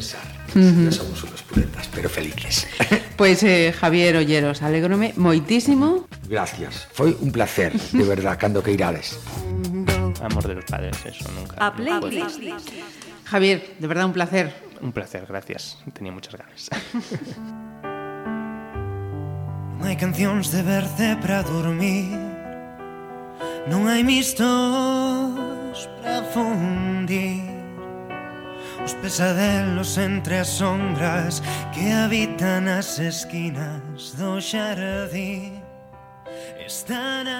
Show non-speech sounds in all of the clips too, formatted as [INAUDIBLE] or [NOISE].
pensar. Non somos unos puretas, pero felices. Pois, [LAUGHS] eh, Javier Olleros, alegrome moitísimo. Gracias. Foi un placer, de verdad, cando que irades. Amor de los padres, eso nunca. A no playlist. Javier, de verdad un placer. Un placer, gracias. Tenía muchas ganas. [LAUGHS] Non hai cancións de verde para dormir Non hai mistos para fundir Os pesadelos entre as sombras Que habitan as esquinas do xardín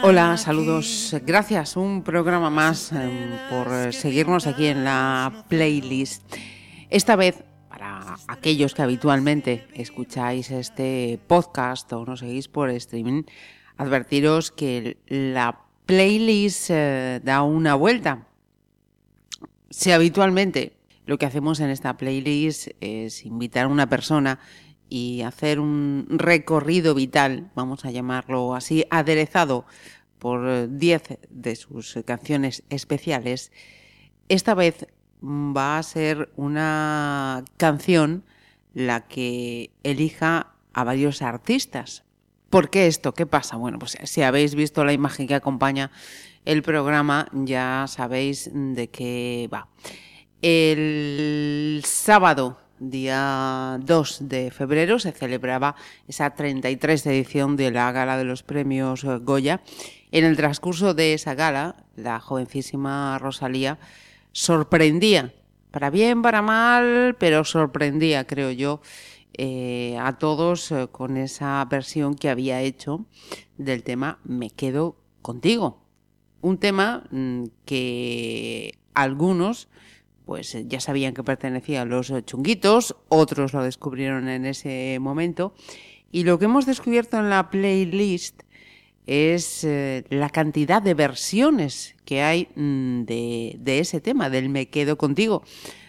Hola, saludos. Gracias. Un programa más eh, por seguirnos aquí en la playlist. Esta vez, para aquellos que habitualmente escucháis este podcast o nos seguís por streaming, advertiros que la playlist eh, da una vuelta. Si habitualmente lo que hacemos en esta playlist es invitar a una persona y hacer un recorrido vital, vamos a llamarlo así, aderezado por eh, 10 de sus canciones especiales, esta vez va a ser una canción la que elija a varios artistas. ¿Por qué esto? ¿Qué pasa? Bueno, pues si habéis visto la imagen que acompaña el programa, ya sabéis de qué va. El sábado, día 2 de febrero, se celebraba esa 33 edición de la Gala de los Premios eh, Goya. En el transcurso de esa gala, la jovencísima Rosalía sorprendía, para bien, para mal, pero sorprendía, creo yo, eh, a todos eh, con esa versión que había hecho del tema Me quedo contigo. Un tema mm, que algunos pues eh, ya sabían que pertenecía a los eh, chunguitos, otros lo descubrieron en ese momento. Y lo que hemos descubierto en la playlist es eh, la cantidad de versiones que hay mm, de, ese tema, del Me quedo contigo.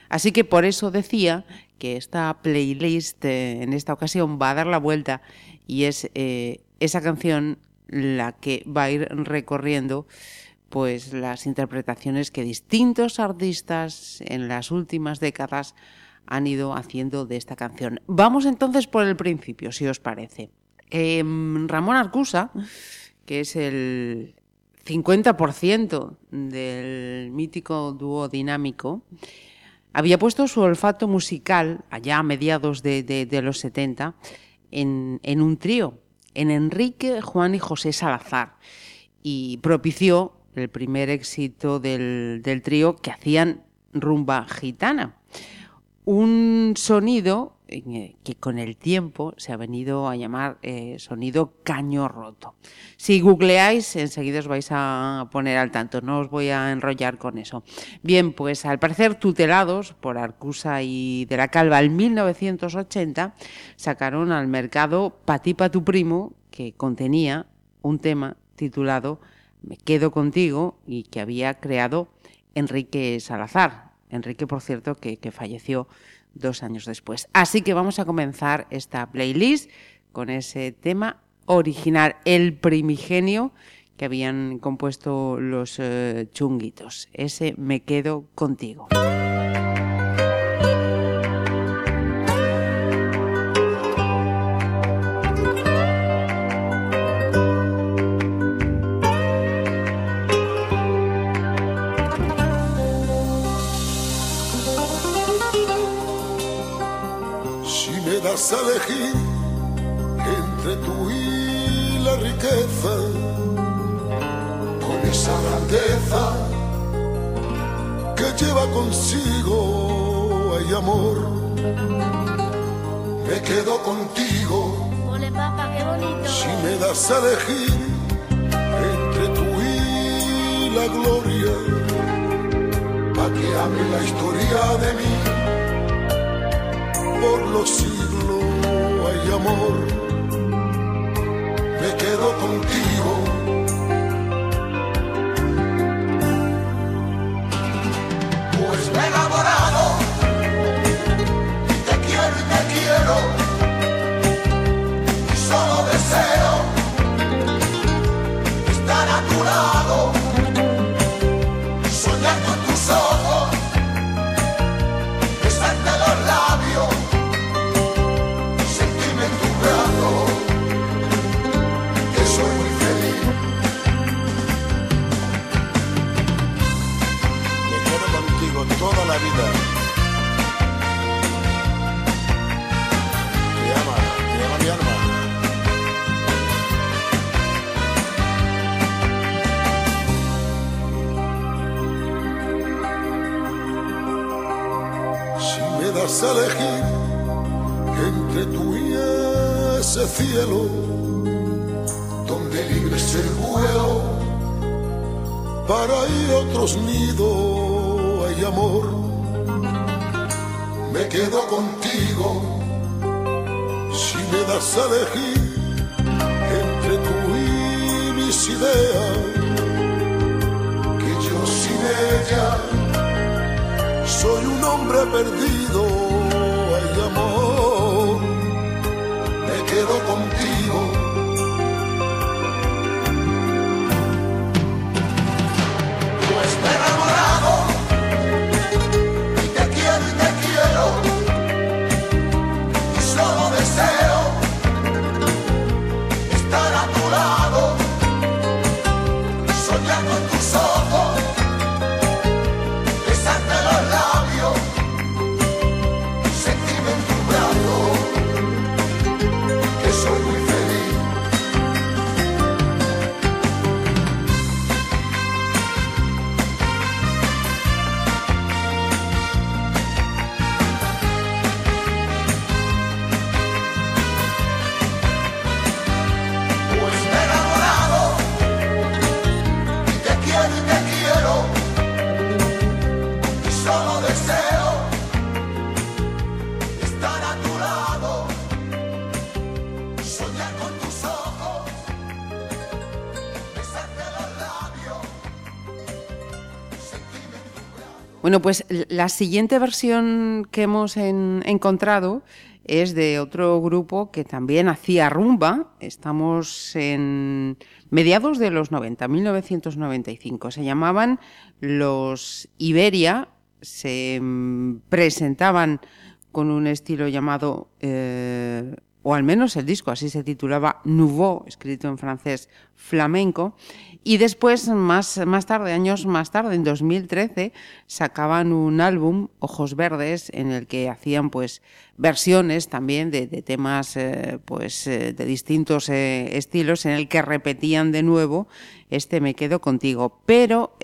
Así que por eso decía que esta playlist en esta ocasión va a dar la vuelta y es esa canción la que va a ir recorriendo pues las interpretaciones que distintos artistas en las últimas décadas han ido haciendo de esta canción. Vamos entonces por el principio, si os parece. Eh, Ramón Arcusa, que es el 50% del mítico dúo dinámico, había puesto su olfato musical, allá a mediados de, los 70, en, en un trío, en Enrique, Juan y José Salazar, y propició el primer éxito del, del trío que hacían rumba gitana. Un sonido eh, que con el tiempo se ha venido a llamar eh, sonido caño roto. Si googleáis, enseguida os vais a poner al tanto, no os voy a enrollar con eso. Bien, pues al parecer tutelados por Arcusa y de la Calva en 1980, sacaron al mercado Patipa tu primo, que contenía un tema titulado Me quedo contigo y que había creado Enrique Salazar. Enrique, por cierto, que, falleció dos años después. Así que vamos a comenzar esta playlist con ese tema original, el primigenio que habían compuesto los eh, chunguitos. Ese Me quedo contigo. Das a elegir entre tú y la riqueza, con esa grandeza que lleva consigo hay amor, me quedo contigo. Ole, qué bonito. Si me das a elegir entre tú y la gloria, para que hable la historia de mí, por los siglos amor, me quedo contigo. Pues me he Si me das a elegir entre tú y ese cielo, donde libre el vuelo, para ir a otros nidos hay amor. Quedo contigo. Si me das a elegir entre tú y mis ideas, que yo sin ella soy un hombre perdido, Bueno, pues la siguiente versión que hemos en- encontrado es de otro grupo que también hacía rumba. Estamos en mediados de los 90, 1995. Se llamaban Los Iberia. Se mm, presentaban con un estilo llamado, eh, o al menos el disco así se titulaba, Nouveau, escrito en francés flamenco. Y después, más, más tarde, años más tarde, en 2013, sacaban un álbum, Ojos Verdes, en el que hacían pues versiones también de, temas eh, pues eh, de distintos eh, estilos, en el que repetían de nuevo este Me quedo contigo. Pero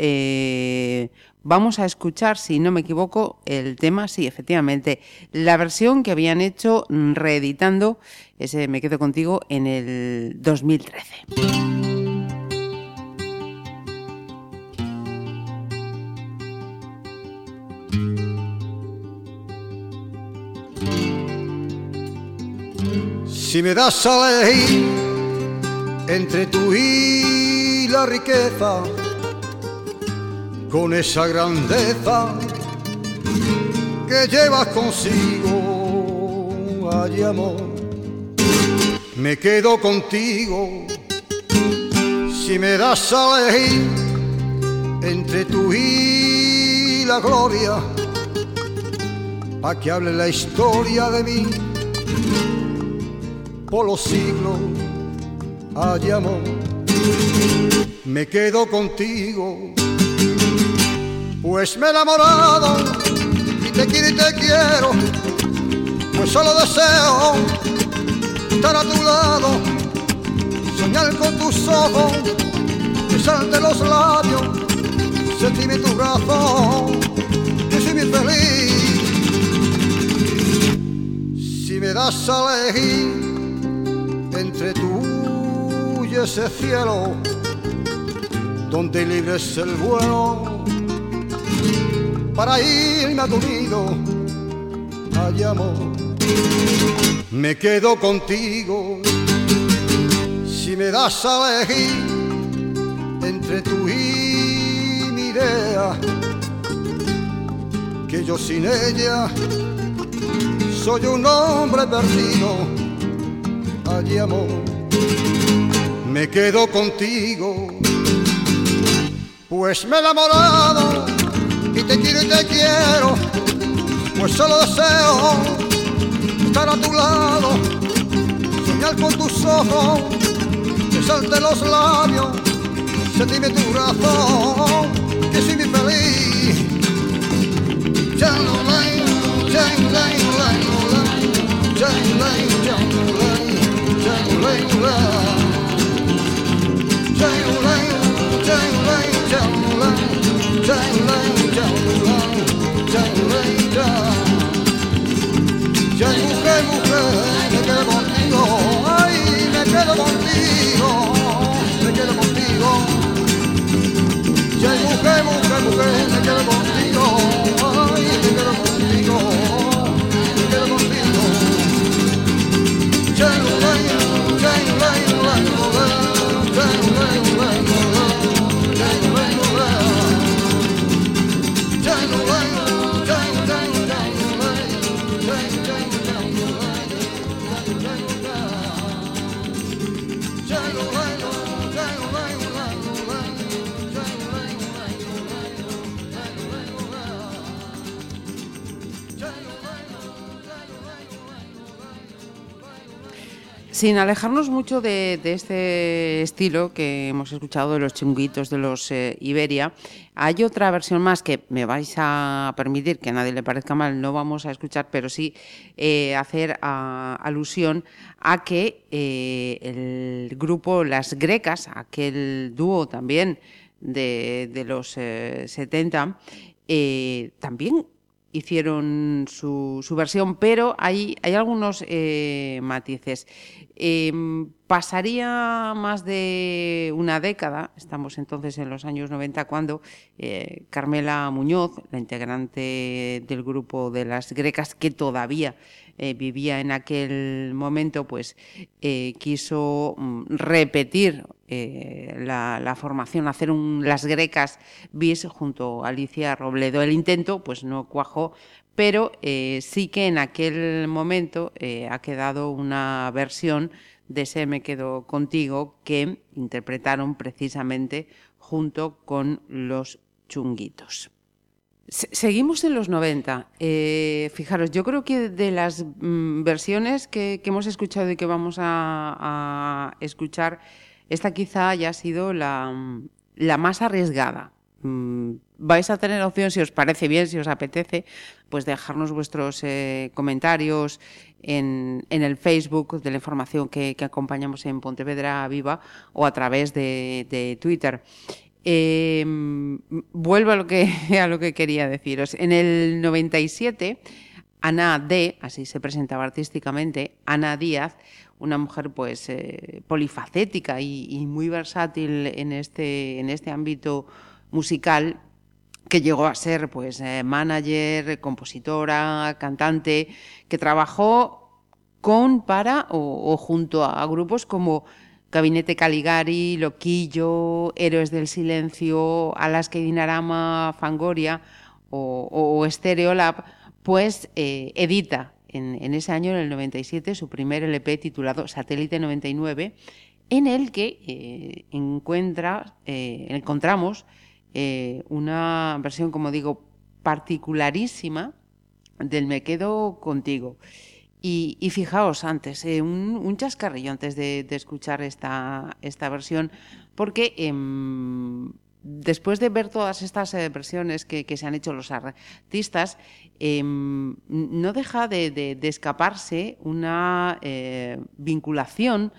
vamos a escuchar, si no me equivoco, el tema, sí, efectivamente, la versión que habían hecho reeditando ese Me quedo contigo en el 2013. Si me das a elegir entre tú y la riqueza, con esa grandeza que llevas consigo, ay amor, me quedo contigo. Si me das a elegir entre tú y la gloria, pa' que hable la historia de mí por los siglos, ay amor, me quedo contigo, pues me he enamorado y te quiero y te quiero, pues solo deseo estar a tu lado, soñar con tus ojos, besarte los labios, sentirme tu brazo, que soy muy feliz. Si me das a elegir entre tú y ese cielo, donde libre es el vuelo, para irme a tu nido, ay amor, me quedo contigo. Si me das a elegir entre tú y mi idea, que yo sin ella soy un hombre perdido, allí amor, me quedo contigo, pues me he enamorado y te quiero y te quiero, pues solo deseo estar a tu lado, soñar con tus ojos, besarte los labios, sentirme tu razón, que soy mi feliz. Chang, love. Sin alejarnos mucho de, este estilo que hemos escuchado de los chunguitos de los eh, Iberia, hay otra versión más que me vais a permitir que a nadie le parezca mal, no vamos a escuchar, pero sí eh, hacer alusión a que eh, el grupo Las Grecas, aquel dúo también de, los 70, también hicieron su, versión, pero hay, algunos eh, matices. Em, pasaría más de una década, estamos entonces en los años 90, cuando eh, Carmela Muñoz, la integrante del grupo de las grecas que todavía eh, vivía en aquel momento, pues quiso mm, repetir la, formación, hacer las grecas bis junto a Alicia Robledo. El intento pues no cuajó, pero eh, sí que en aquel momento eh, ha quedado una versión de ese Me quedo contigo que interpretaron precisamente junto con los chunguitos. seguimos en los 90. Eh, fijaros, yo creo que de las mm, versiones que, hemos escuchado y que vamos a, escuchar, esta quizá haya sido la, la más arriesgada. Mm, vais a tener opción, si os parece bien, si os apetece, pues dejarnos vuestros eh, comentarios en, el Facebook de la información que, acompañamos en Pontevedra Viva o a través de, Twitter. Em, vuelvo a lo, que, [LAUGHS] a lo que quería deciros. En el 97, Ana D, así se presentaba artísticamente, Ana Díaz, una mujer pues eh, polifacética y, muy versátil en este, en este ámbito musical, que llegó a ser pues eh, manager, compositora, cantante, que trabajó con, para o, junto a, grupos como Gabinete Caligari, Loquillo, Héroes del Silencio, Alaska y Dinarama, Fangoria o, o Stereolab, pues edita en, ese año, en el 97, su primer LP titulado Satélite 99, en el que eh, encuentra, encontramos eh, una versión, como digo, particularísima del Me quedo contigo. Y, fijaos antes, eh, un, chascarrillo antes de, escuchar esta, esta, versión, porque em, después de ver todas estas eh, versiones que, se han hecho los artistas, em, no deja de, escaparse una vinculación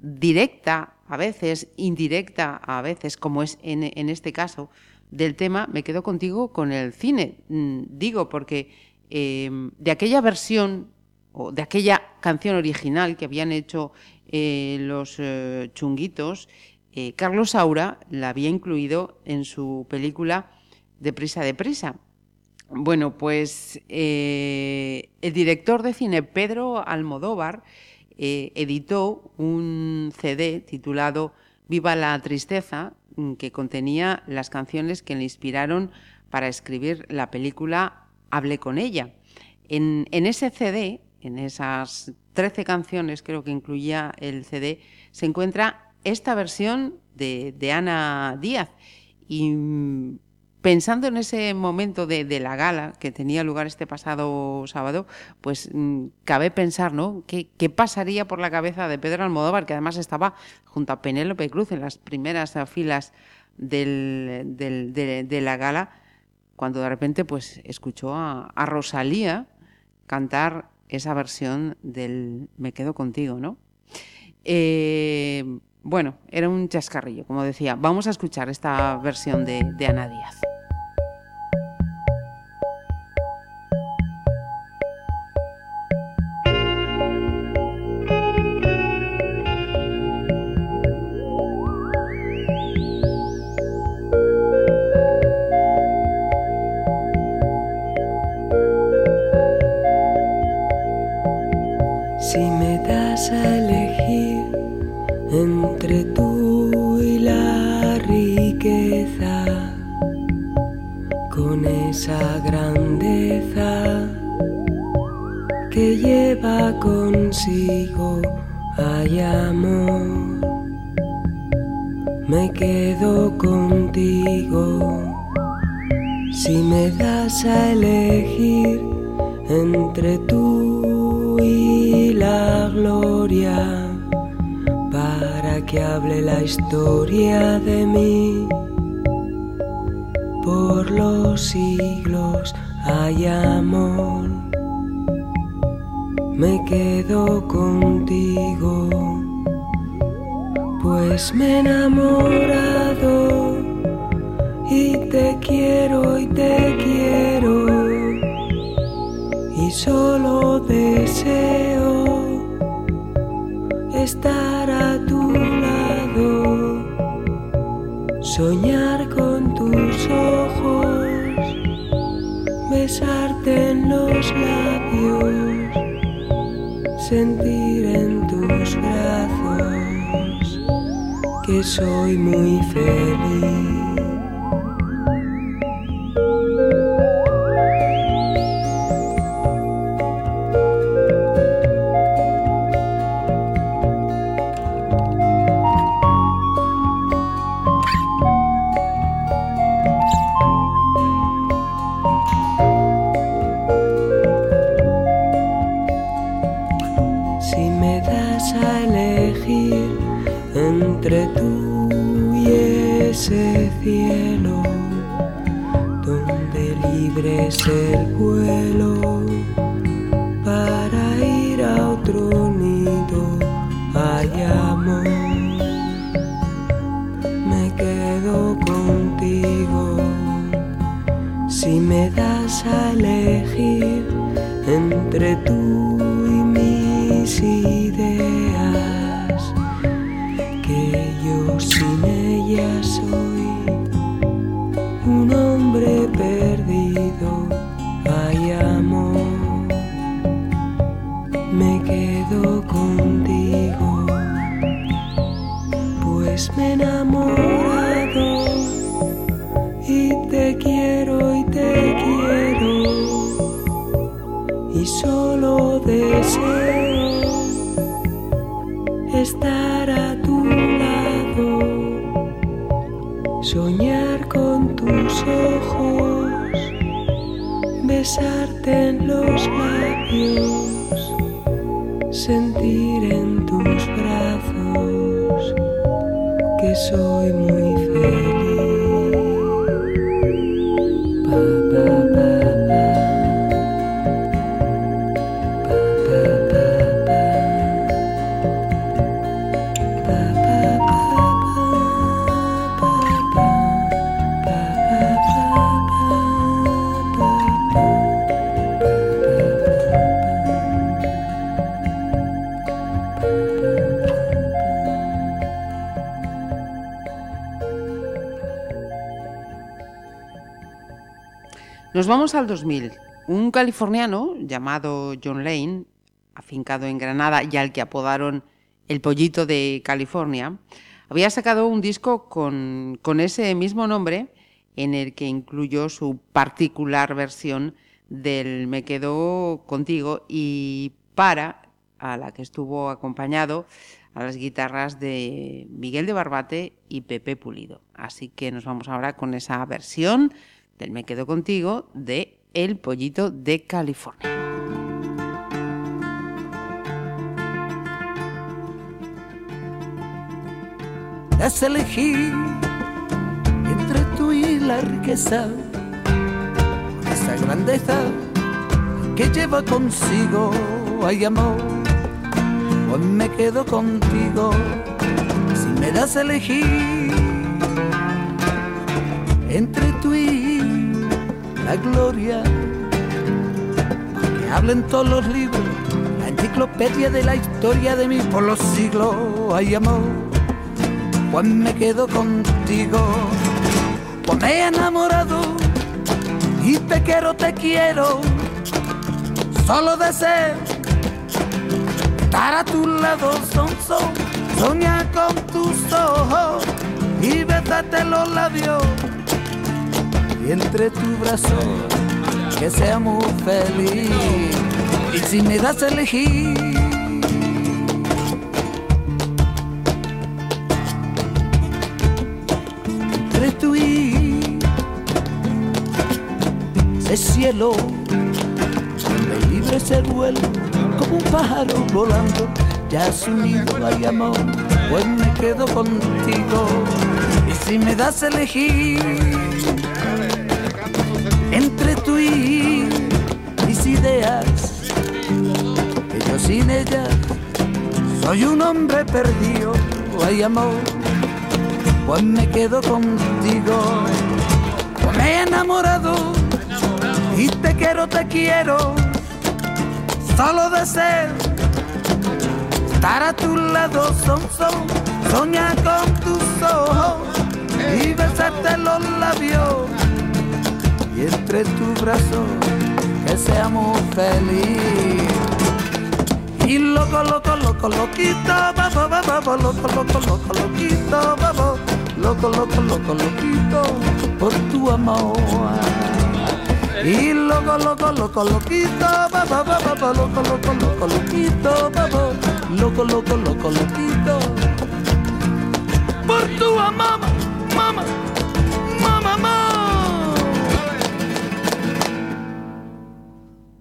directa a veces, indirecta a veces, como es en, este caso del tema, me quedo contigo con el cine. Mm, digo, porque em, de aquella versión o de aquella canción original que habían hecho eh, los eh, chunguitos, eh, Carlos Saura la había incluido en su película De prisa, de prisa. Bueno, pues el director de cine Pedro Almodóvar eh, editó un CD titulado Viva la Tristeza, mm, que contenía las canciones que le inspiraron para escribir la película Hablé con ella. En, ese CD, en esas 13 canciones creo que incluía el CD, se encuentra esta versión de, Ana Díaz. Y pensando en ese momento de, la gala que tenía lugar este pasado sábado, pues mm, cabe pensar, ¿no? ¿Qué, pasaría por la cabeza de Pedro Almodóvar, que además estaba junto a Penélope Cruz en las primeras filas de, la gala, cuando de repente pues escuchó a, Rosalía cantar esa versión del Me quedo contigo, ¿no? Eh, bueno, era un chascarrillo, como decía. Vamos a escuchar esta versión de, de Ana Díaz. Nos vamos al 2000. Un californiano llamado John Lane, afincado en Granada y al que apodaron el pollito de California, había sacado un disco con, ese mismo nombre en el que incluyó su particular versión del Me quedo contigo y para, a la que estuvo acompañado a las guitarras de Miguel de Barbate y Pepe Pulido. Así que nos vamos ahora con esa versión del Me Quedo Contigo de El Pollito de California. Has elegir entre tú y la riqueza, esa grandeza que lleva consigo, hay amor, hoy me quedo contigo, si me das a elegir entre tú y la gloria. Que hablen todos los libros, la enciclopedia de la historia de mí por los siglos. Hay amor, pues me quedo contigo. Pues me he enamorado y te quiero, te quiero. Solo deseo estar a tu lado, son, son, soñar con tus ojos y besarte los labios y entre tu brazo que sea muy feliz. Y si me das a elegir, entre tú y ese cielo, donde libre se vuelo como un pájaro volando, ya su nido hay amor pues me quedo contigo. Y si me das a elegir entre tú y mis ideas, que yo sin ellas soy un hombre perdido, ay amor, pues me quedo contigo. Pues me he enamorado y te quiero, te quiero, solo de ser estar a tu lado, son, son, soñar con tus ojos y besarte los labios entre tus brazos que seamos felices. Y loco, loco, loco, loquito, babo, babo, loco, loco, loco, loquito, babo, loco, loco, loco, loquito, por tu amor. Y loco, loco, loco, loquito, babo, babo, loco, loco, loco, loquito, babo, loco, loco, loco, loquito, por tu amor,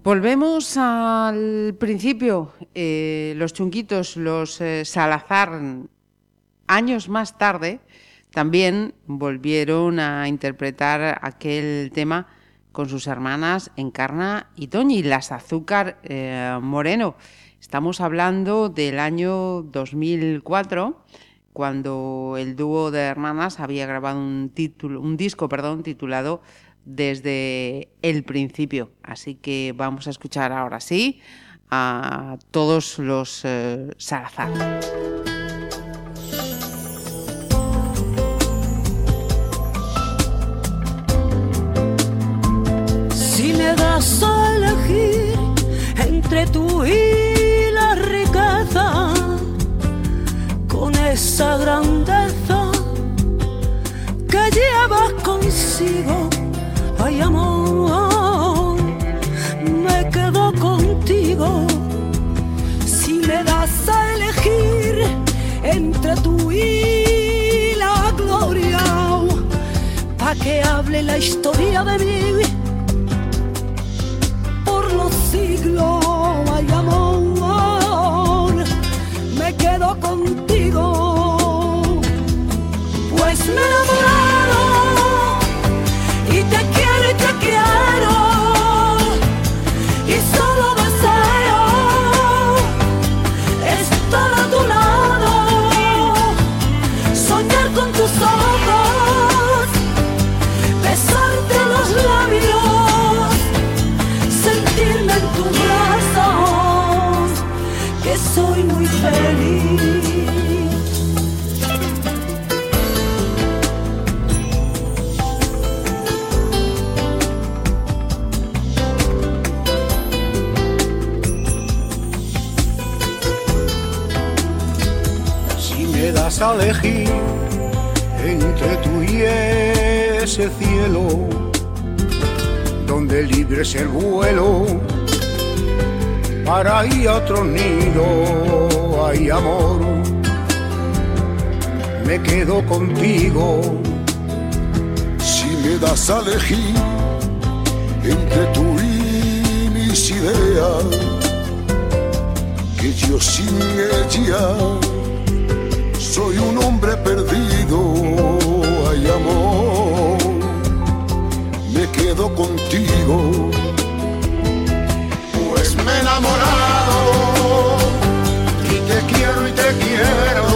Volvemos al principio. Eh, los chunguitos, los eh, Salazar, años más tarde, también volvieron a interpretar aquel tema con sus hermanas Encarna y Toñi, las Azúcar eh, Moreno. Estamos hablando del año 2004, cuando el dúo de hermanas había grabado un, título, un disco perdón, titulado desde el principio. Así que vamos a escuchar ahora sí a todos los eh, Salazar. Si me das a elegir entre tú y la riqueza, con esa grandeza que llevas consigo, ay amor, me quedo contigo. Si me das a elegir entre tú y la gloria, pa' que hable la historia de mí por los siglos, ay amor, me quedo contigo, pues me he soy muy feliz. A elegir entre tú y ese cielo, donde libre es el vuelo para ir a otro nido, hay amor, me quedo contigo. Si me das a elegir entre tú y mis ideas, que yo sin ella soy un hombre perdido, ay amor, me quedo contigo, y te quiero y te quiero,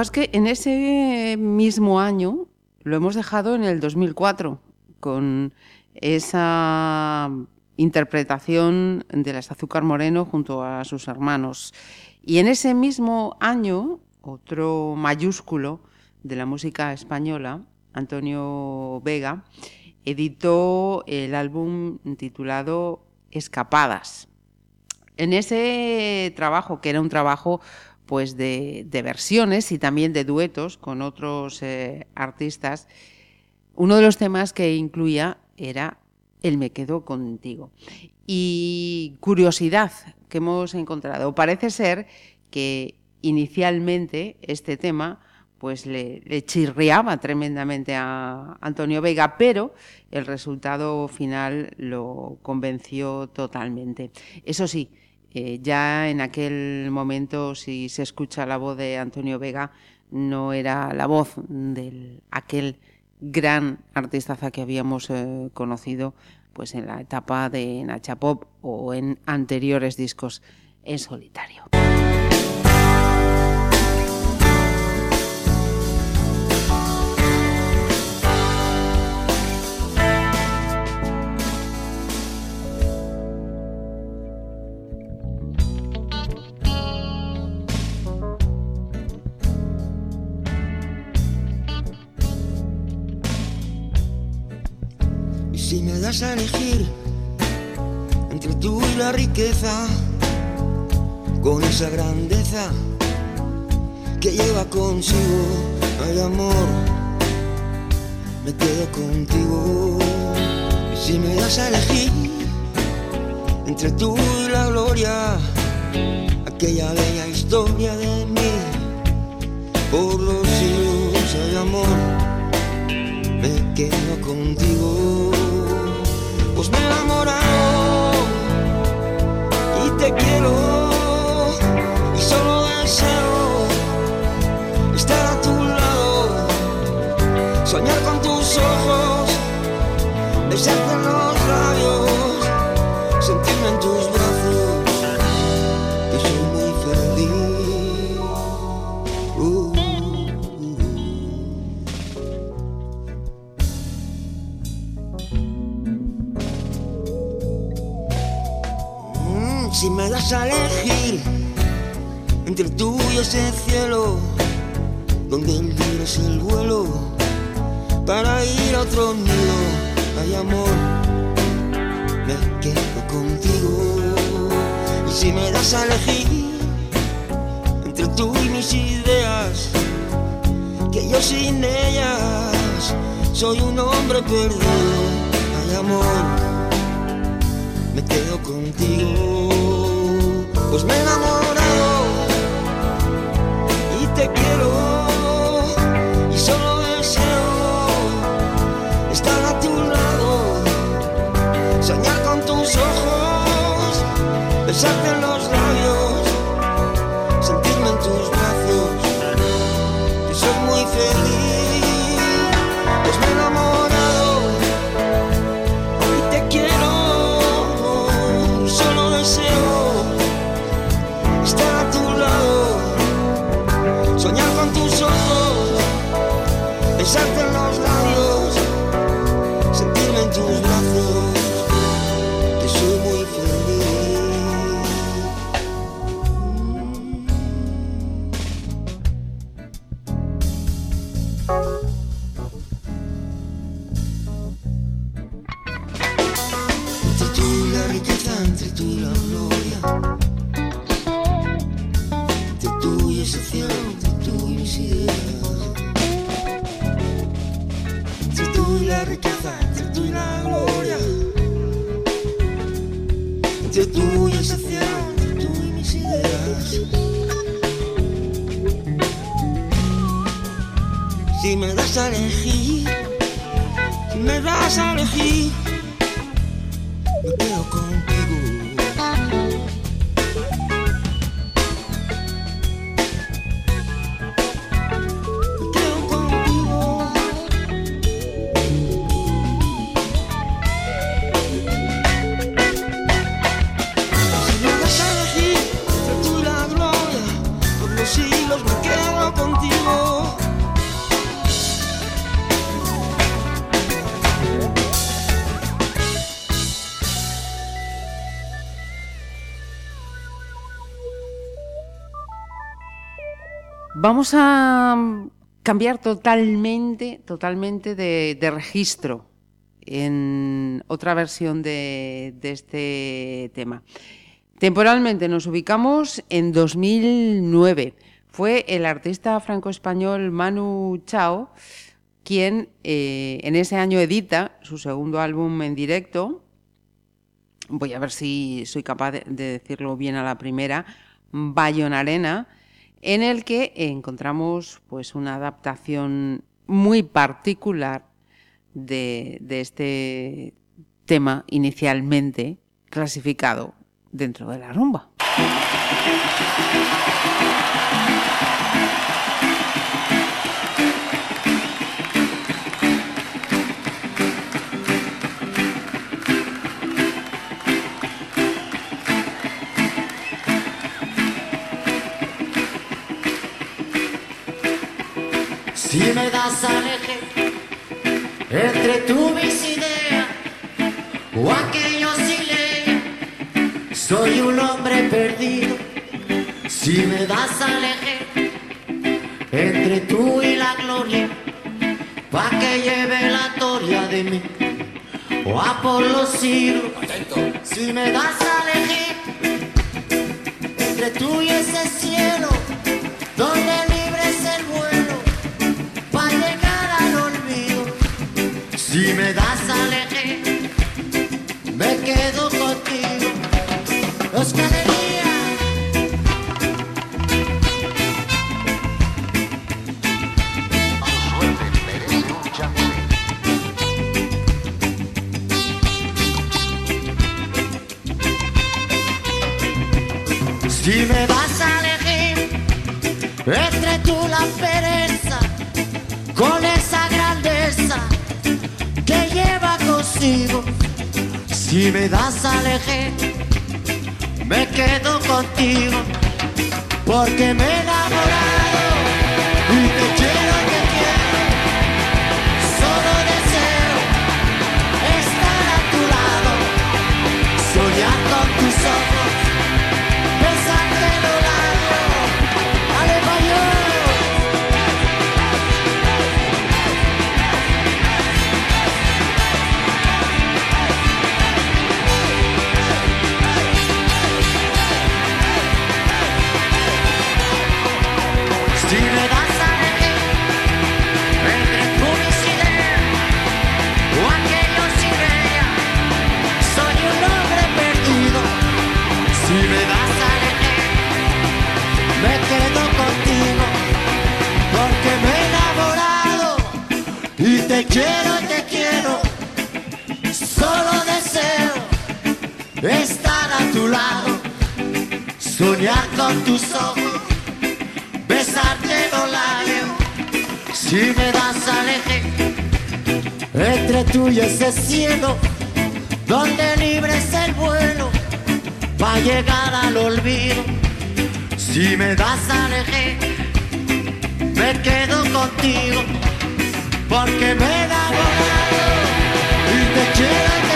Fijaos que en ese mismo año lo hemos dejado en el 2004, con esa interpretación de las Azúcar Moreno junto a sus hermanos. Y en ese mismo año, otro mayúsculo de la música española, Antonio Vega, editó el álbum titulado Escapadas. En ese trabajo, que era un trabajo pues de, versiones y también de duetos con otros eh, artistas, uno de los temas que incluía era El me quedo contigo. Y curiosidad que hemos encontrado, parece ser que inicialmente este tema pues le, le, chirriaba tremendamente a Antonio Vega, pero el resultado final lo convenció totalmente. Eso sí, eh, ya en aquel momento, si se escucha la voz de Antonio Vega, no era la voz de aquel gran artistaza que habíamos eh, conocido pues en la etapa de Nacha Pop o en anteriores discos en solitario. Das a elegir entre tú y la riqueza, con esa grandeza que lleva consigo, ay amor, me quedo contigo. Y si me das a elegir entre tú y la gloria, aquella bella historia de mí, por los siglos, ay amor, me quedo contigo pues me he enamorado y te quiero. Y solo deseo estar a tu lado, soñar con tus ojos, besarte en los labios, A elegir entre tú y ese cielo, donde el día es el vuelo para ir a otro nido, hay amor, me quedo contigo. Y si me das a elegir entre tú y mis ideas, que yo sin ellas soy un hombre perdido, hay amor me quedo contigo. Pues me he enamorado y te quiero. Y solo deseo estar a tu lado, soñar con tus ojos, besarte en los Si me das a elegir, si me das a elegir Vamos a cambiar totalmente, totalmente de, registro en otra versión de, este tema. Temporalmente nos ubicamos en 2009. Fue el artista franco-español Manu Chao quien eh, en ese año edita su segundo álbum en directo. Voy a ver si soy capaz de decirlo bien a la primera, Bayon Arena, en el que encontramos pues una adaptación muy particular de, de este tema inicialmente clasificado dentro de la rumba. Si me das a elegir entre tú mis ideas o aquellos sin soy un hombre perdido. Si me das a elegir entre tú y la gloria, pa' que lleve la gloria de mí o a por los siglos. Si me das a elegir entre tú y ese cielo donde Si me vas a elegir entre tú la pereza con esa grandeza que lleva consigo, si me das a elegir, quedo contigo porque me he enamorado y te quiero, te quiero. Solo deseo estar a tu lado, soñar con tus ojos, y te quiero, te quiero. Solo deseo estar a tu lado, soñar con tus ojos besarte los labios. Si me das a elegir entre tú y ese cielo donde libre es el vuelo para llegar al olvido. Si me das a elegir me quedo contigo porque me he enamorado y te quiero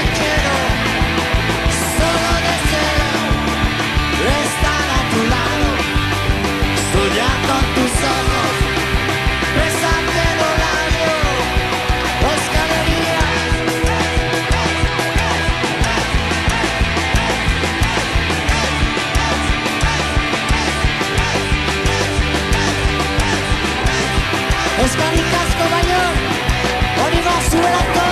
see what I've got.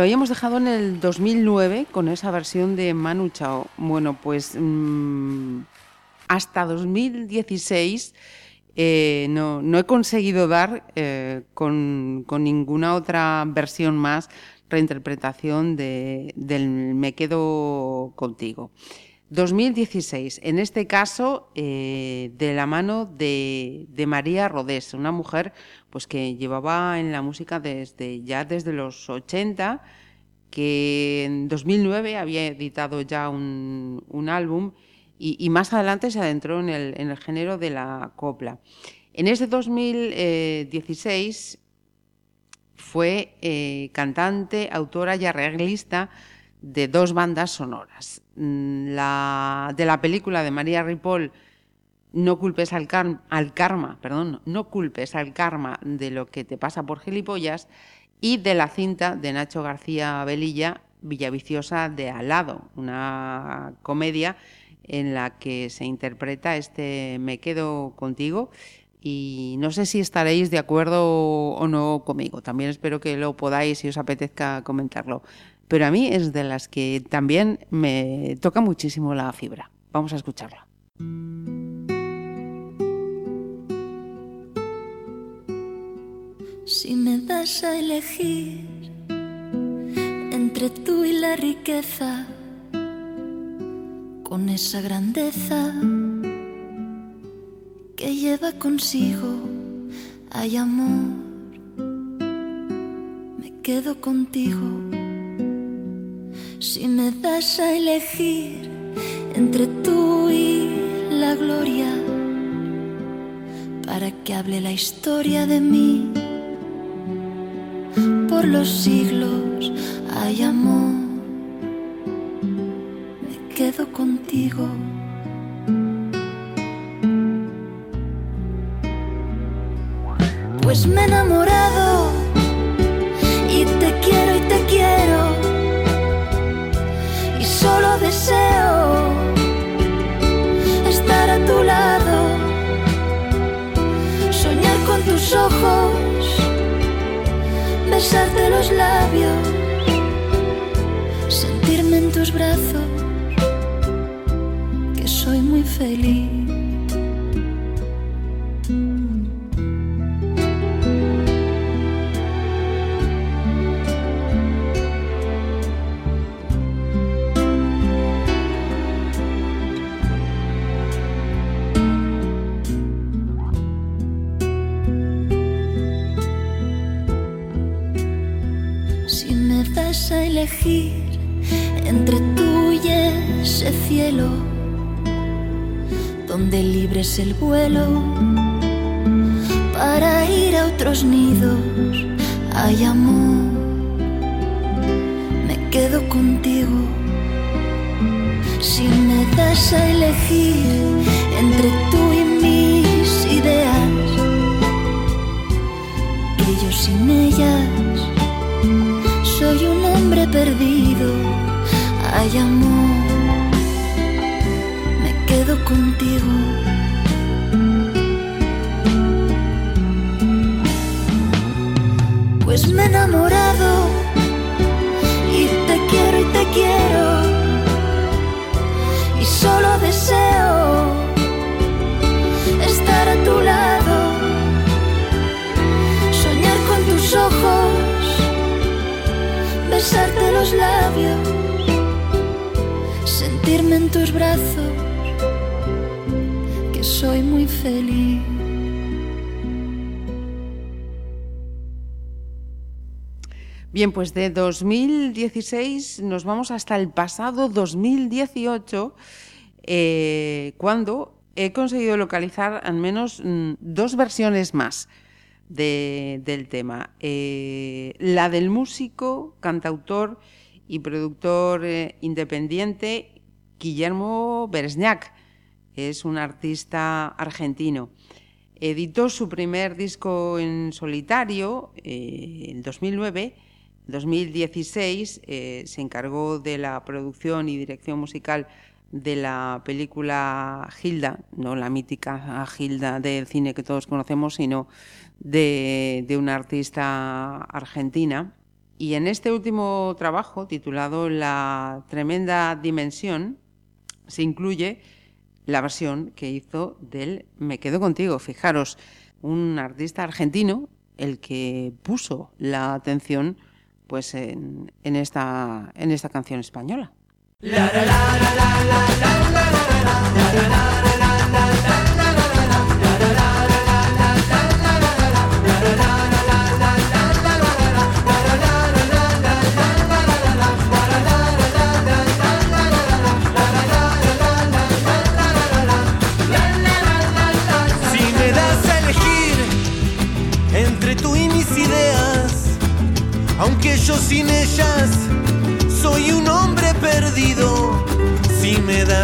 Lo habíamos dejado en el 2009 con esa versión de Manu Chao. Bueno, pues mm, hasta 2016 eh, no, he conseguido dar eh, con, con ninguna otra versión más reinterpretación de, del Me quedo contigo. 2016, en este caso eh, de la mano de, María Rodés, una mujer pues que llevaba en la música desde ya desde los 80, que en 2009 había editado ya un, álbum y, más adelante se adentró en el, en el género de la copla. En este 2016 fue eh, cantante, autora y arreglista de dos bandas sonoras. Mm, La, de la película de María Ripoll, No culpes al, car al karma, perdón, no culpes al karma de lo que te pasa por gilipollas, y de la cinta de Nacho García Velilla, Villaviciosa de Al lado, una comedia en la que se interpreta este Me quedo contigo y no sé si estaréis de acuerdo o no conmigo. También espero que lo podáis si os apetezca comentarlo. Pero a mí es de las que también me toca muchísimo la fibra. Vamos a escucharla. Si me das a elegir entre tú y la riqueza, con esa grandeza que lleva consigo, hay amor, me quedo contigo. Si me das a elegir entre tú y la gloria, para que hable la historia de mí, por los siglos hay amor, me quedo contigo. Pues me he enamorado y te quiero y te quiero y solo deseo estar a tu lado, soñar con tus ojos, besarte los labios, sentirme en tus brazos, que soy muy feliz. Das a elegir entre tú y ese cielo, donde libre es el vuelo para ir a otros nidos, hay amor, me quedo contigo. Si me das a elegir entre tú y mis ideas, que yo sin ellas Hay amor, me quedo contigo. Pues me he enamorado y te quiero y te quiero. Y solo deseo estar a tu lado, soñar con tus ojos besarte los labios, en tus brazos, que soy muy feliz. Bien, pues de 2016 nos vamos hasta el pasado 2018, eh, cuando he conseguido localizar al menos mm, dos versiones más de, del tema. Eh, la del músico, cantautor y productor eh, independiente Guillermo Beresniak, es un artista argentino. Editó su primer disco en solitario eh, en 2009. 2016 eh, se encargó de la producción y dirección musical de la película Gilda, no la mítica Gilda del cine que todos conocemos, sino de, de una artista argentina Y en este último trabajo, titulado La tremenda dimensión, se incluye la versión que hizo del Me quedo contigo. Fijaros, un artista argentino el que puso la atención pues en, esta, en esta canción española.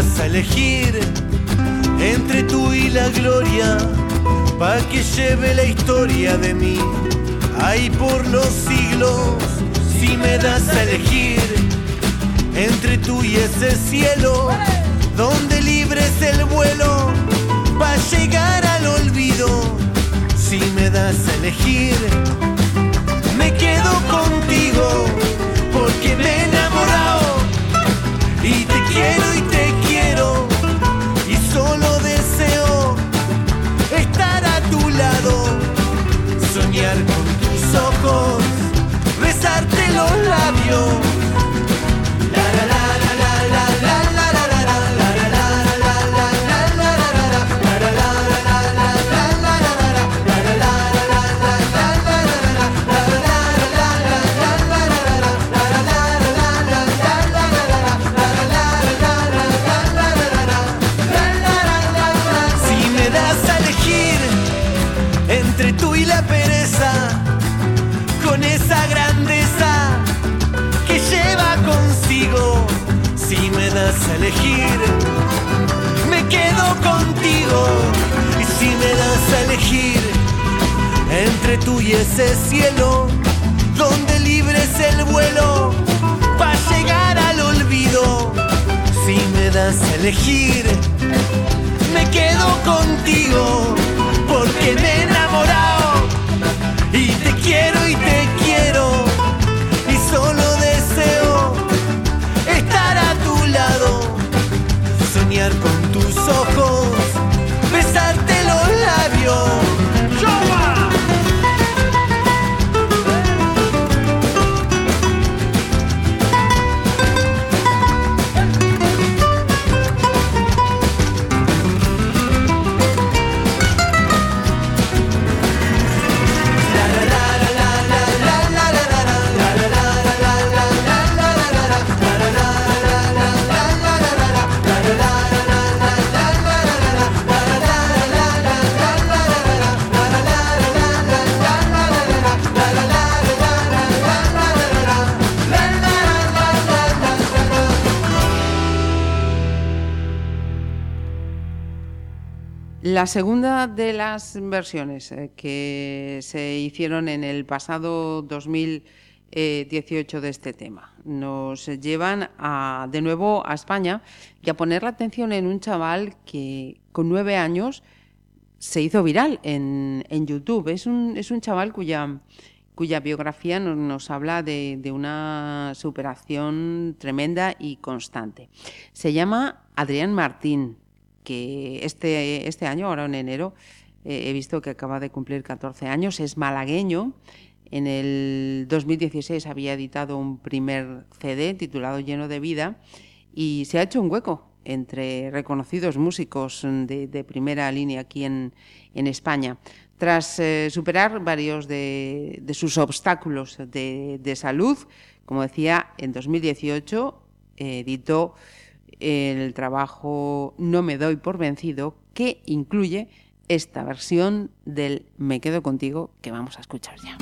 Das a elegir entre tú y la gloria, pa' que lleve la historia de mí, ahí por los siglos. Si me das a elegir entre tú y ese cielo, donde libres el vuelo, pa' llegar al olvido. Si me das a elegir, me quedo contigo, porque me he enamorado y te quiero y te quiero elegir, La segunda de las versiones eh, que se hicieron en el pasado 2018 de este tema nos llevan de nuevo a España y a poner la atención en un chaval que con nueve años se hizo viral en, YouTube. Es un, chaval cuya, biografía nos, habla de una superación tremenda y constante. Se llama Adrián Martín que este, este año, ahora en enero, eh, he visto que acaba de cumplir 14 años, es malagueño. En el 2016 había editado un primer CD titulado Lleno de Vida y se ha hecho un hueco entre reconocidos músicos de, primera línea aquí en, en España. Tras eh, superar varios de, de sus obstáculos de, de, salud, como decía, en 2018 eh, editó el trabajo No me doy por vencido, que incluye esta versión del Me quedo contigo que vamos a escuchar ya.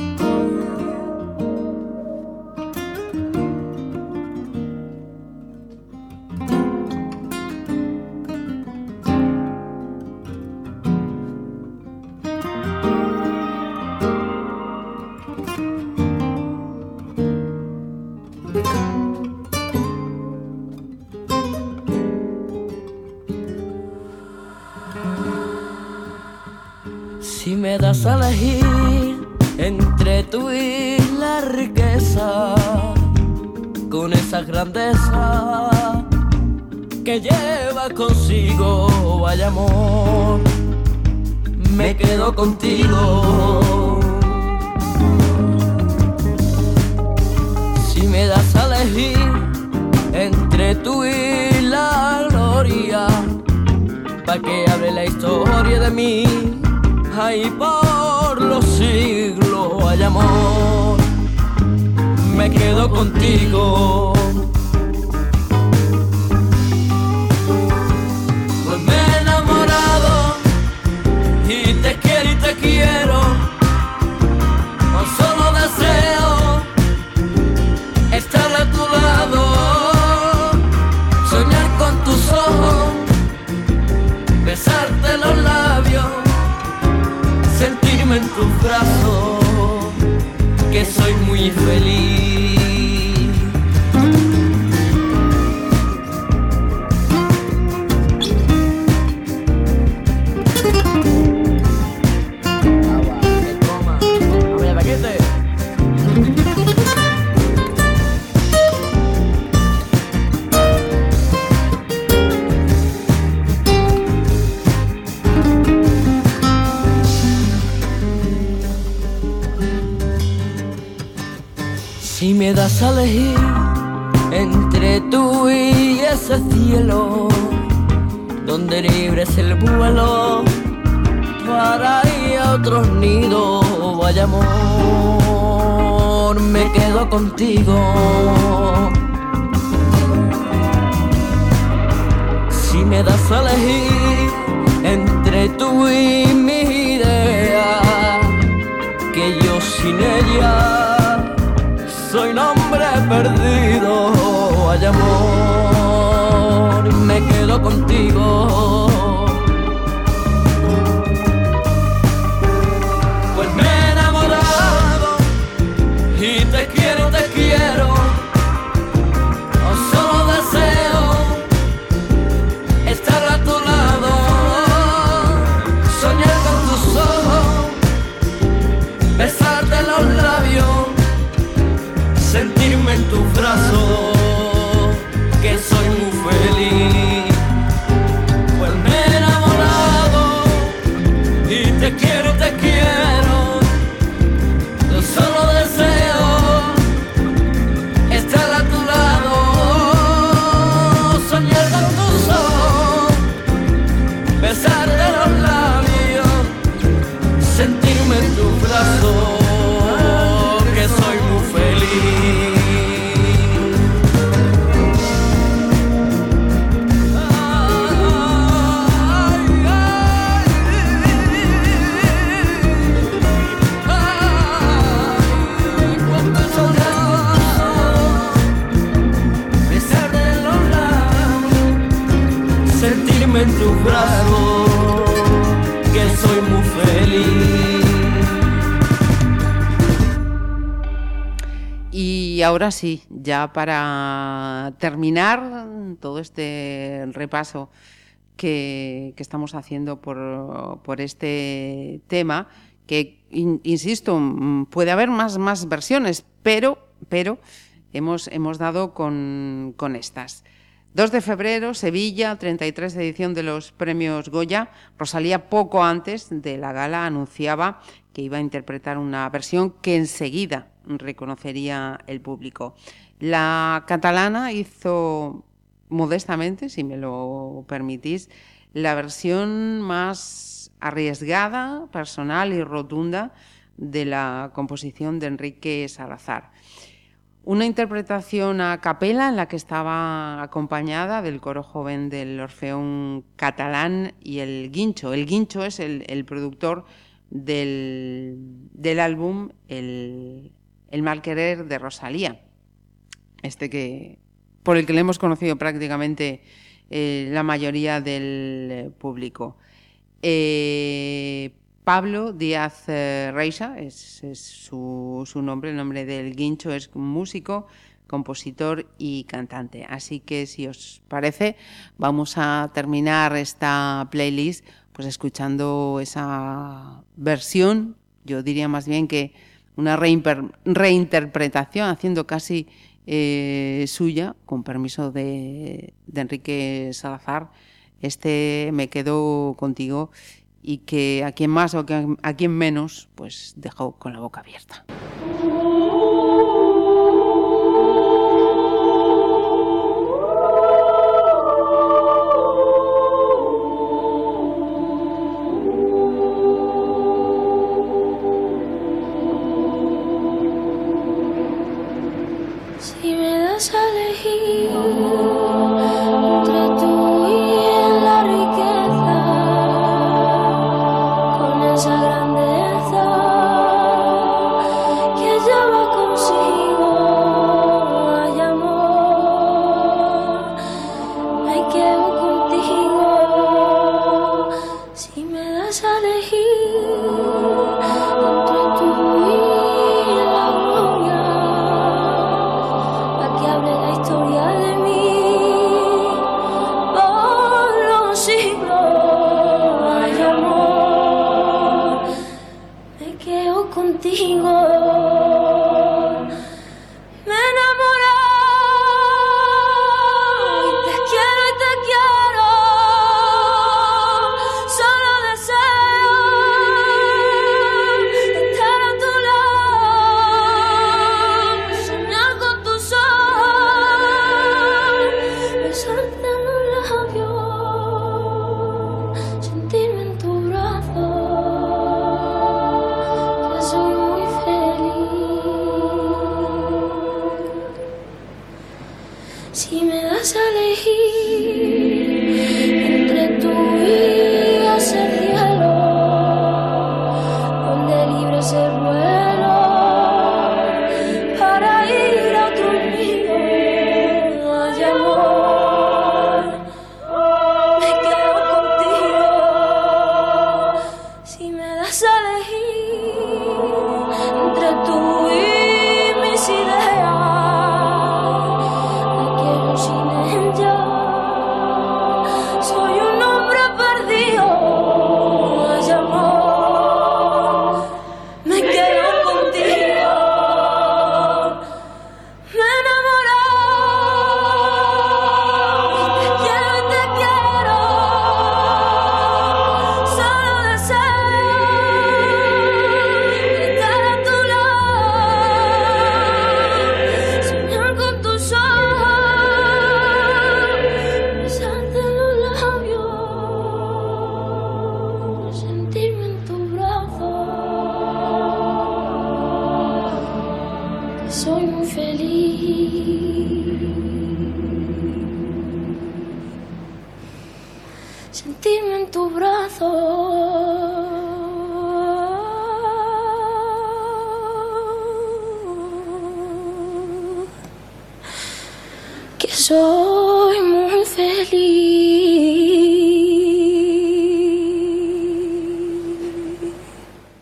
Si me das a elegir entre tú y la riqueza con esa grandeza que lleva consigo, vaya amor, me quedo contigo. Si me das a elegir entre tú y la gloria, pa' que hable la historia de mí, ahí por los siglos, vaya amor, me quedo contigo. Soy a elegir entre tú y ese cielo, donde libre es el vuelo para ir a otros nidos, vaya amor, me quedo contigo. Si me das a elegir entre tú y mi perdido, ay amor, me quedo contigo. En tus brazos, que soy muy feliz. Y ahora sí, ya para terminar todo este repaso que, estamos haciendo por, por este tema, que in- insisto, mm, puede haber más, más versiones, pero, pero hemos, hemos dado con, con estas. 2 de febrero, Sevilla, 33 edición de los premios Goya. Rosalía, poco antes de la gala, anunciaba que iba a interpretar una versión que enseguida reconocería el público. La catalana hizo modestamente, si me lo permitís, la versión más arriesgada, personal y rotunda de la composición de Enrique Salazar. Una interpretación a capela en la que estaba acompañada del coro joven del Orfeón catalán y el Guincho. El Guincho es el, productor del, del álbum el, el Mal Querer de Rosalía. Este que por el que le hemos conocido prácticamente eh, la mayoría del público. Eh, Pablo Díaz eh, Reisa, es, su, su, nombre, el nombre del guincho, es músico, compositor y cantante. Así que si os parece, vamos a terminar esta playlist pues escuchando esa versión, yo diría más bien que una reinterpretación, haciendo casi eh, suya, con permiso de, de Enrique Salazar, este Me quedo contigo y que a quien más o a quien menos, pues dejó con la boca abierta.